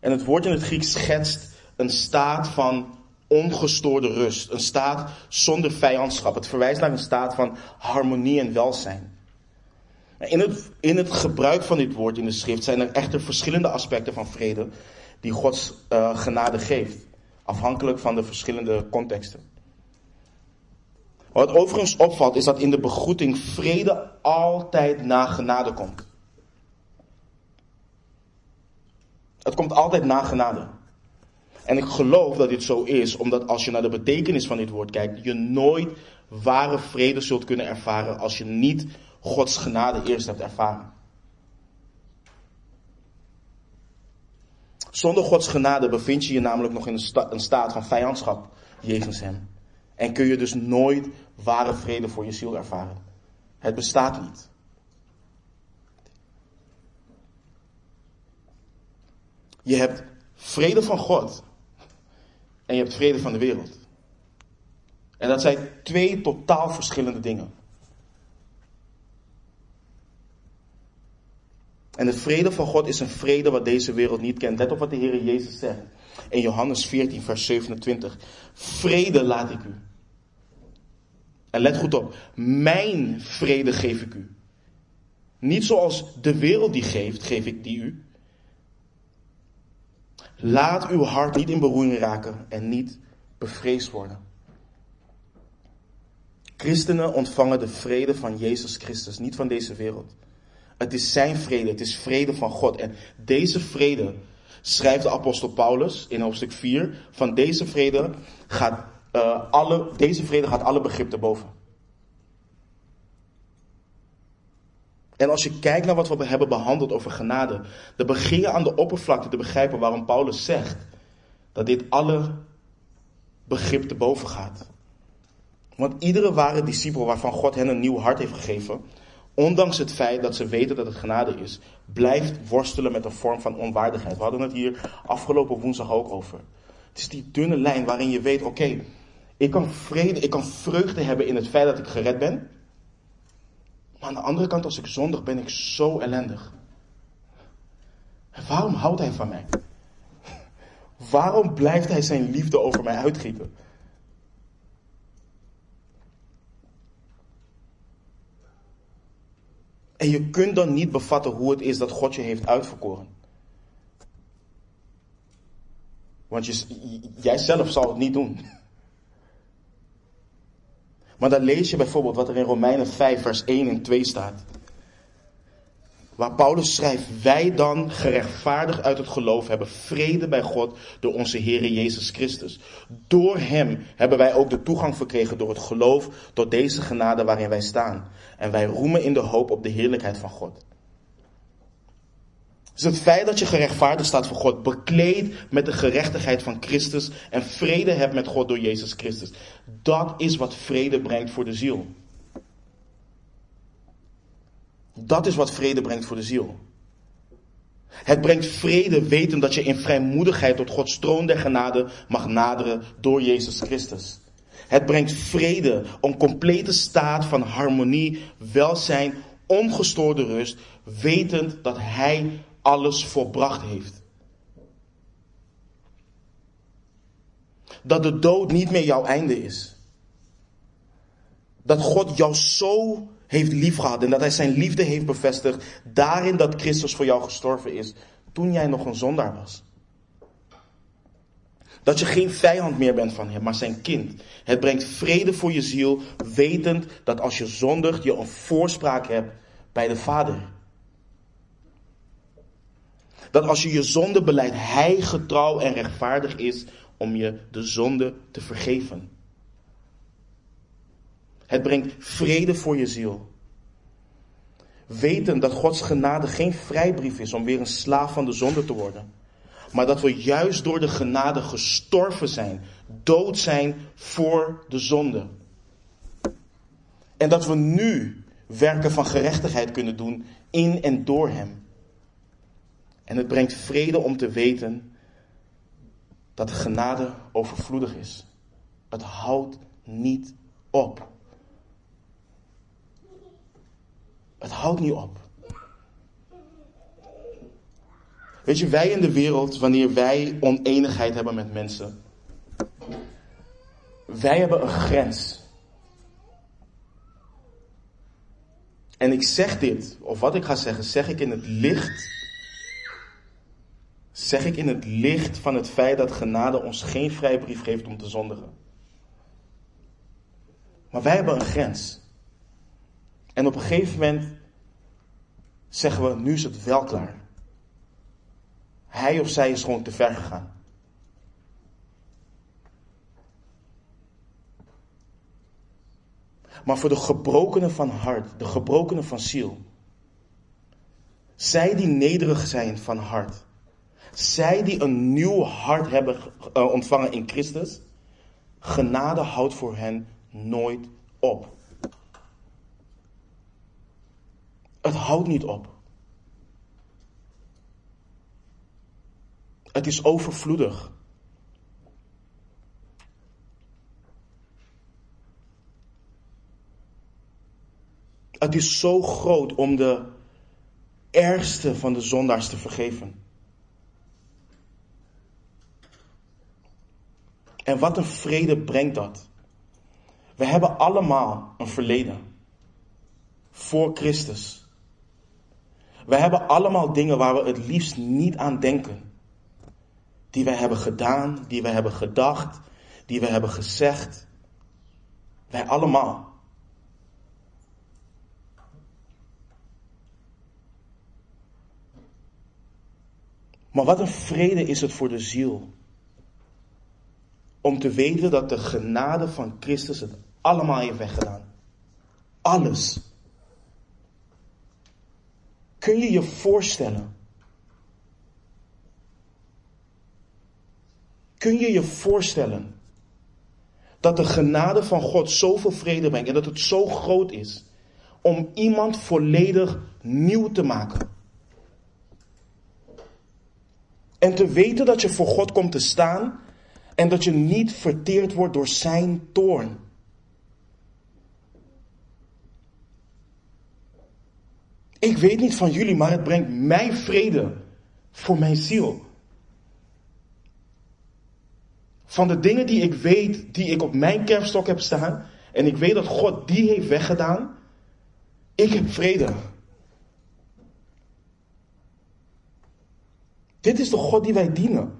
En het woord in het Grieks schetst een staat van ongestoorde rust, een staat zonder vijandschap. Het verwijst naar een staat van harmonie en welzijn. In het, in het gebruik van dit woord in de schrift zijn er echter verschillende aspecten van vrede die Gods uh, genade geeft, afhankelijk van de verschillende contexten. Wat overigens opvalt is dat in de begroeting vrede altijd na genade komt. Het komt altijd na genade. En ik geloof dat dit zo is, omdat als je naar de betekenis van dit woord kijkt, je nooit ware vrede zult kunnen ervaren als je niet Gods genade eerst hebt ervaren. Zonder Gods genade bevind je je namelijk nog in een, sta een staat van vijandschap jegens Hem. En kun je dus nooit ware vrede voor je ziel ervaren. Het bestaat niet. Je hebt vrede van God en je hebt vrede van de wereld. En dat zijn twee totaal verschillende dingen. En de vrede van God is een vrede wat deze wereld niet kent. Let op wat de Heer Jezus zegt. In Johannes 14, vers 27. Vrede laat ik u. En let goed op. Mijn vrede geef ik u. Niet zoals de wereld die geeft, geef ik die u. Laat uw hart niet in beroering raken en niet bevreesd worden. Christenen ontvangen de vrede van Jezus Christus, niet van deze wereld. Het is zijn vrede, het is vrede van God. En deze vrede, schrijft de apostel Paulus in hoofdstuk 4, van deze vrede gaat, uh, alle, deze vrede gaat alle begrip te boven. En als je kijkt naar wat we hebben behandeld over genade, dan begin je aan de oppervlakte te begrijpen waarom Paulus zegt dat dit alle begrip te boven gaat. Want iedere ware discipel waarvan God hen een nieuw hart heeft gegeven, ondanks het feit dat ze weten dat het genade is, blijft worstelen met een vorm van onwaardigheid. We hadden het hier afgelopen woensdag ook over. Het is die dunne lijn waarin je weet, oké, ik kan vrede, ik kan vreugde hebben in het feit dat ik gered ben. Maar aan de andere kant, als ik zondig ben, ik zo ellendig. En waarom houdt hij van mij? Waarom blijft hij zijn liefde over mij uitgieten? En je kunt dan niet bevatten hoe het is dat God je heeft uitverkoren. Want je, jij zelf zal het niet doen. Maar dan lees je bijvoorbeeld wat er in Romeinen 5, vers 1 en 2 staat. Waar Paulus schrijft, wij dan gerechtvaardigd uit het geloof hebben vrede bij God door onze Heer Jezus Christus. Door Hem hebben wij ook de toegang verkregen door het geloof tot deze genade waarin wij staan. En wij roemen in de hoop op de heerlijkheid van God. Dus het feit dat je gerechtvaardigd staat voor God, bekleed met de gerechtigheid van Christus en vrede hebt met God door Jezus Christus. Dat is wat vrede brengt voor de ziel. Dat is wat vrede brengt voor de ziel. Het brengt vrede weten dat je in vrijmoedigheid tot Gods troon der genade mag naderen door Jezus Christus. Het brengt vrede, een complete staat van harmonie, welzijn, ongestoorde rust, wetend dat Hij alles volbracht heeft. Dat de dood niet meer jouw einde is. Dat God jou zo heeft liefgehad en dat hij zijn liefde heeft bevestigd daarin dat Christus voor jou gestorven is toen jij nog een zondaar was. Dat je geen vijand meer bent van hem, maar zijn kind. Het brengt vrede voor je ziel, wetend dat als je zondigt, je een voorspraak hebt bij de Vader. Dat als je je zonde beleidt, hij getrouw en rechtvaardig is om je de zonde te vergeven. Het brengt vrede voor je ziel. Weten dat Gods genade geen vrijbrief is om weer een slaaf van de zonde te worden. Maar dat we juist door de genade gestorven zijn, dood zijn voor de zonde. En dat we nu werken van gerechtigheid kunnen doen in en door Hem. En het brengt vrede om te weten dat de genade overvloedig is. Het houdt niet op. Het houdt niet op. Weet je, wij in de wereld, wanneer wij oneenigheid hebben met mensen, wij hebben een grens. En ik zeg dit, of wat ik ga zeggen, zeg ik in het licht. Zeg ik in het licht van het feit dat genade ons geen vrijbrief geeft om te zondigen. Maar wij hebben een grens. En op een gegeven moment zeggen we, nu is het wel klaar. Hij of zij is gewoon te ver gegaan. Maar voor de gebrokenen van hart, de gebrokenen van ziel, zij die nederig zijn van hart, Zij die een nieuw hart hebben uh, ontvangen in Christus, genade houdt voor hen nooit op. Het houdt niet op. Het is overvloedig. Het is zo groot om de ergste van de zondaars te vergeven. En wat een vrede brengt dat. We hebben allemaal een verleden. Voor Christus. We hebben allemaal dingen waar we het liefst niet aan denken. Die we hebben gedaan, die we hebben gedacht, die we hebben gezegd. Wij allemaal. Maar wat een vrede is het voor de ziel. Om te weten dat de genade van Christus het allemaal heeft weggedaan. Alles. Kun je je voorstellen? Kun je je voorstellen dat de genade van God zoveel vrede brengt en dat het zo groot is om iemand volledig nieuw te maken? En te weten dat je voor God komt te staan en dat je niet verteerd wordt door zijn toorn. Ik weet niet van jullie, maar het brengt mij vrede voor mijn ziel. Van de dingen die ik weet, die ik op mijn kerfstok heb staan, en ik weet dat God die heeft weggedaan, ik heb vrede. Dit is de God die wij dienen.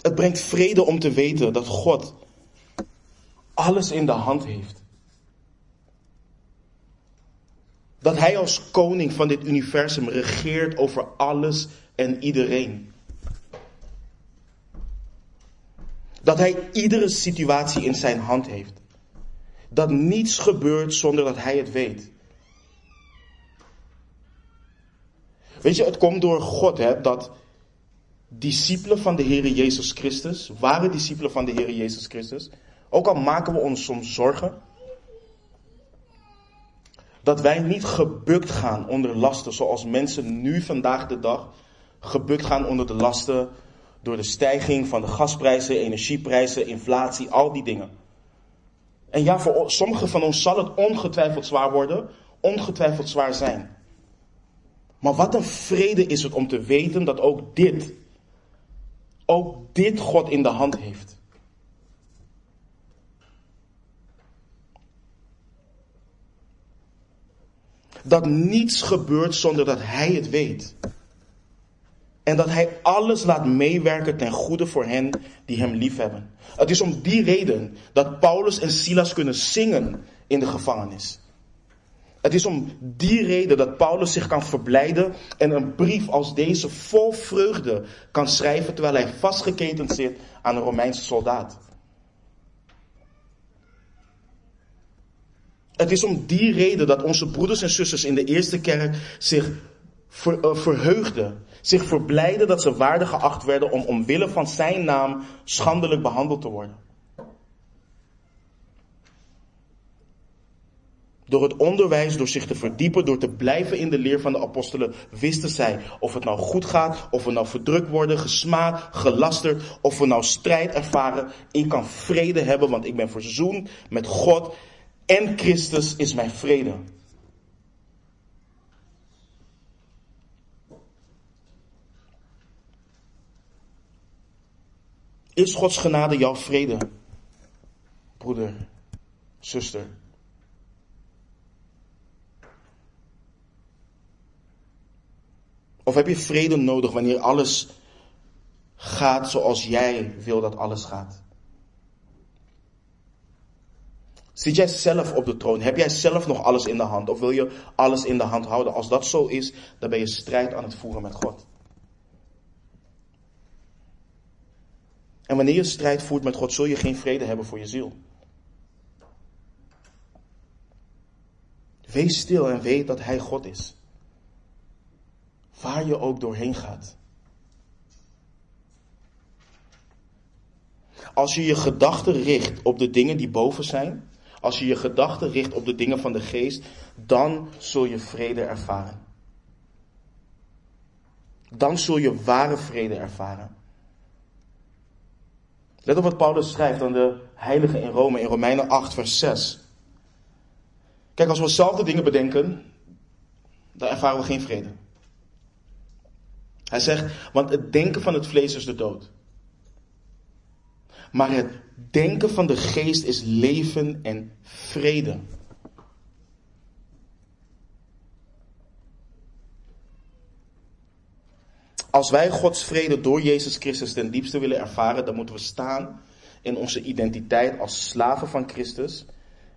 Het brengt vrede om te weten dat God alles in de hand heeft. Dat Hij als koning van dit universum regeert over alles en iedereen. Dat Hij iedere situatie in zijn hand heeft. Dat niets gebeurt zonder dat Hij het weet. Weet je, het komt door God hè, dat discipelen van de Heer Jezus Christus, ware discipelen van de Heer Jezus Christus, ook al maken we ons soms zorgen, dat wij niet gebukt gaan onder lasten zoals mensen nu vandaag de dag gebukt gaan onder de lasten door de stijging van de gasprijzen, energieprijzen, inflatie, al die dingen. En ja, voor sommigen van ons zal het ongetwijfeld zwaar worden, ongetwijfeld zwaar zijn. Maar wat een vrede is het om te weten dat ook dit ook dit God in de hand heeft. Dat niets gebeurt zonder dat Hij het weet. En dat Hij alles laat meewerken ten goede voor hen die Hem liefhebben. Het is om die reden dat Paulus en Silas kunnen zingen in de gevangenis. Het is om die reden dat Paulus zich kan verblijden en een brief als deze vol vreugde kan schrijven terwijl hij vastgeketend zit aan een Romeinse soldaat. Het is om die reden dat onze broeders en zusters in de eerste kerk zich uh, verheugden, zich verblijden dat ze waardig geacht werden om omwille van zijn naam schandelijk behandeld te worden. Door het onderwijs, door zich te verdiepen, door te blijven in de leer van de apostelen, wisten zij of het nou goed gaat, of we nou verdrukt worden, gesmaad, gelasterd, of we nou strijd ervaren. Ik kan vrede hebben, want ik ben verzoend met God en Christus is mijn vrede. Is Gods genade jouw vrede? Broeder, zuster. Of heb je vrede nodig wanneer alles gaat zoals jij wil dat alles gaat? Zit jij zelf op de troon? Heb jij zelf nog alles in de hand? Of wil je alles in de hand houden? Als dat zo is, dan ben je strijd aan het voeren met God. En wanneer je strijd voert met God, zul je geen vrede hebben voor je ziel. Wees stil en weet dat Hij God is. Waar je ook doorheen gaat. Als je je gedachten richt op de dingen die boven zijn, als je je gedachten richt op de dingen van de geest, dan zul je vrede ervaren. Dan zul je ware vrede ervaren. Let op wat Paulus schrijft aan de heiligen in Rome in Romeinen 8, vers 6. Kijk, als we zelf de dingen bedenken, dan ervaren we geen vrede. Hij zegt, want het denken van het vlees is de dood. Maar het denken van de geest is leven en vrede. Als wij Gods vrede door Jezus Christus ten diepste willen ervaren, dan moeten we staan in onze identiteit als slaven van Christus.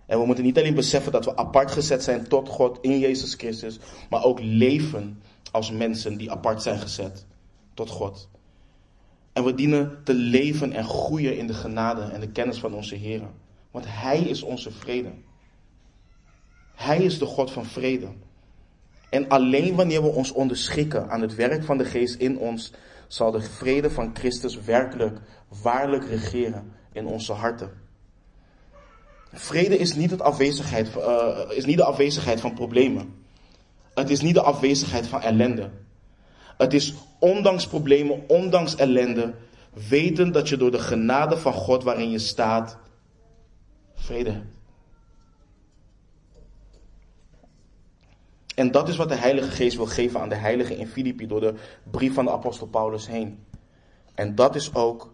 En we moeten niet alleen beseffen dat we apart gezet zijn tot God in Jezus Christus, maar ook leven als mensen die apart zijn gezet tot God. En we dienen te leven en groeien in de genade en de kennis van onze Heer. Want Hij is onze vrede. Hij is de God van vrede. En alleen wanneer we ons onderschikken aan het werk van de Geest in ons, zal de vrede van Christus werkelijk, waarlijk regeren in onze harten. Vrede is niet, afwezigheid, uh, is niet de afwezigheid van problemen. Het is niet de afwezigheid van ellende. Het is ondanks problemen, ondanks ellende, weten dat je door de genade van God waarin je staat, vrede hebt. En dat is wat de Heilige Geest wil geven aan de heiligen in Filippi door de brief van de apostel Paulus heen. En dat is ook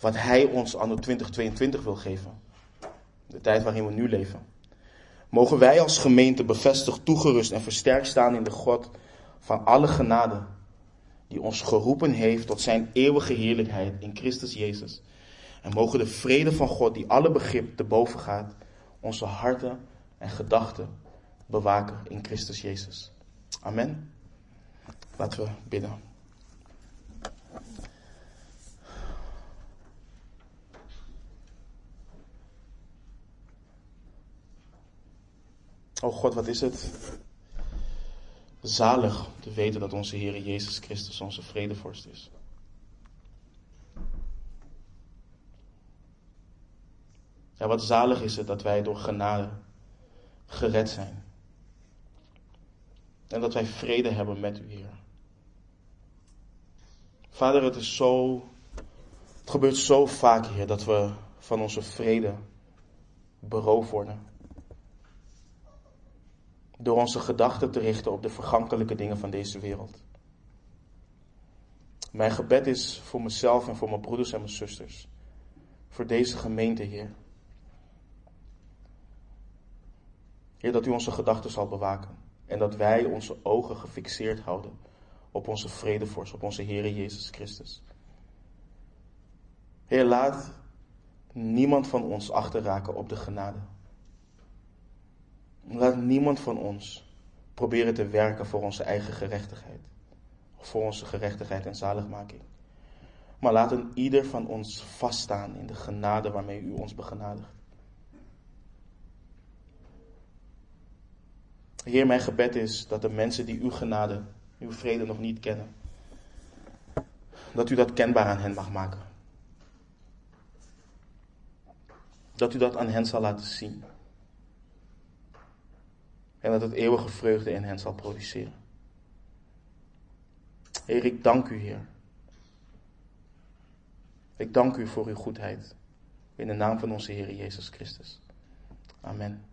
wat Hij ons de 2022 wil geven. De tijd waarin we nu leven. Mogen wij als gemeente bevestigd, toegerust en versterkt staan in de God van alle genade die ons geroepen heeft tot zijn eeuwige heerlijkheid in Christus Jezus. En mogen de vrede van God, die alle begrip te boven gaat, onze harten en gedachten bewaken in Christus Jezus. Amen. Laten we bidden. Oh God, wat is het zalig te weten dat onze Heer Jezus Christus onze vredevorst is. Ja, wat zalig is het dat wij door genade gered zijn. En dat wij vrede hebben met u, Heer. Vader, het is zo, het gebeurt zo vaak, Heer, dat we van onze vrede beroofd worden. Door onze gedachten te richten op de vergankelijke dingen van deze wereld. Mijn gebed is voor mezelf en voor mijn broeders en mijn zusters. Voor deze gemeente, Heer. Heer, dat u onze gedachten zal bewaken. En dat wij onze ogen gefixeerd houden op onze vredevorst, op onze Heer Jezus Christus. Heer, laat niemand van ons achterraken op de genade. Laat niemand van ons proberen te werken voor onze eigen gerechtigheid. Of voor onze gerechtigheid en zaligmaking. Maar laat een ieder van ons vaststaan in de genade waarmee u ons begenadigt. Heer, mijn gebed is dat de mensen die uw genade, uw vrede nog niet kennen, dat u dat kenbaar aan hen mag maken. Dat u dat aan hen zal laten zien. En dat het eeuwige vreugde in hen zal produceren. Heer, ik dank u, Heer. Ik dank u voor uw goedheid. In de naam van onze Heer Jezus Christus. Amen.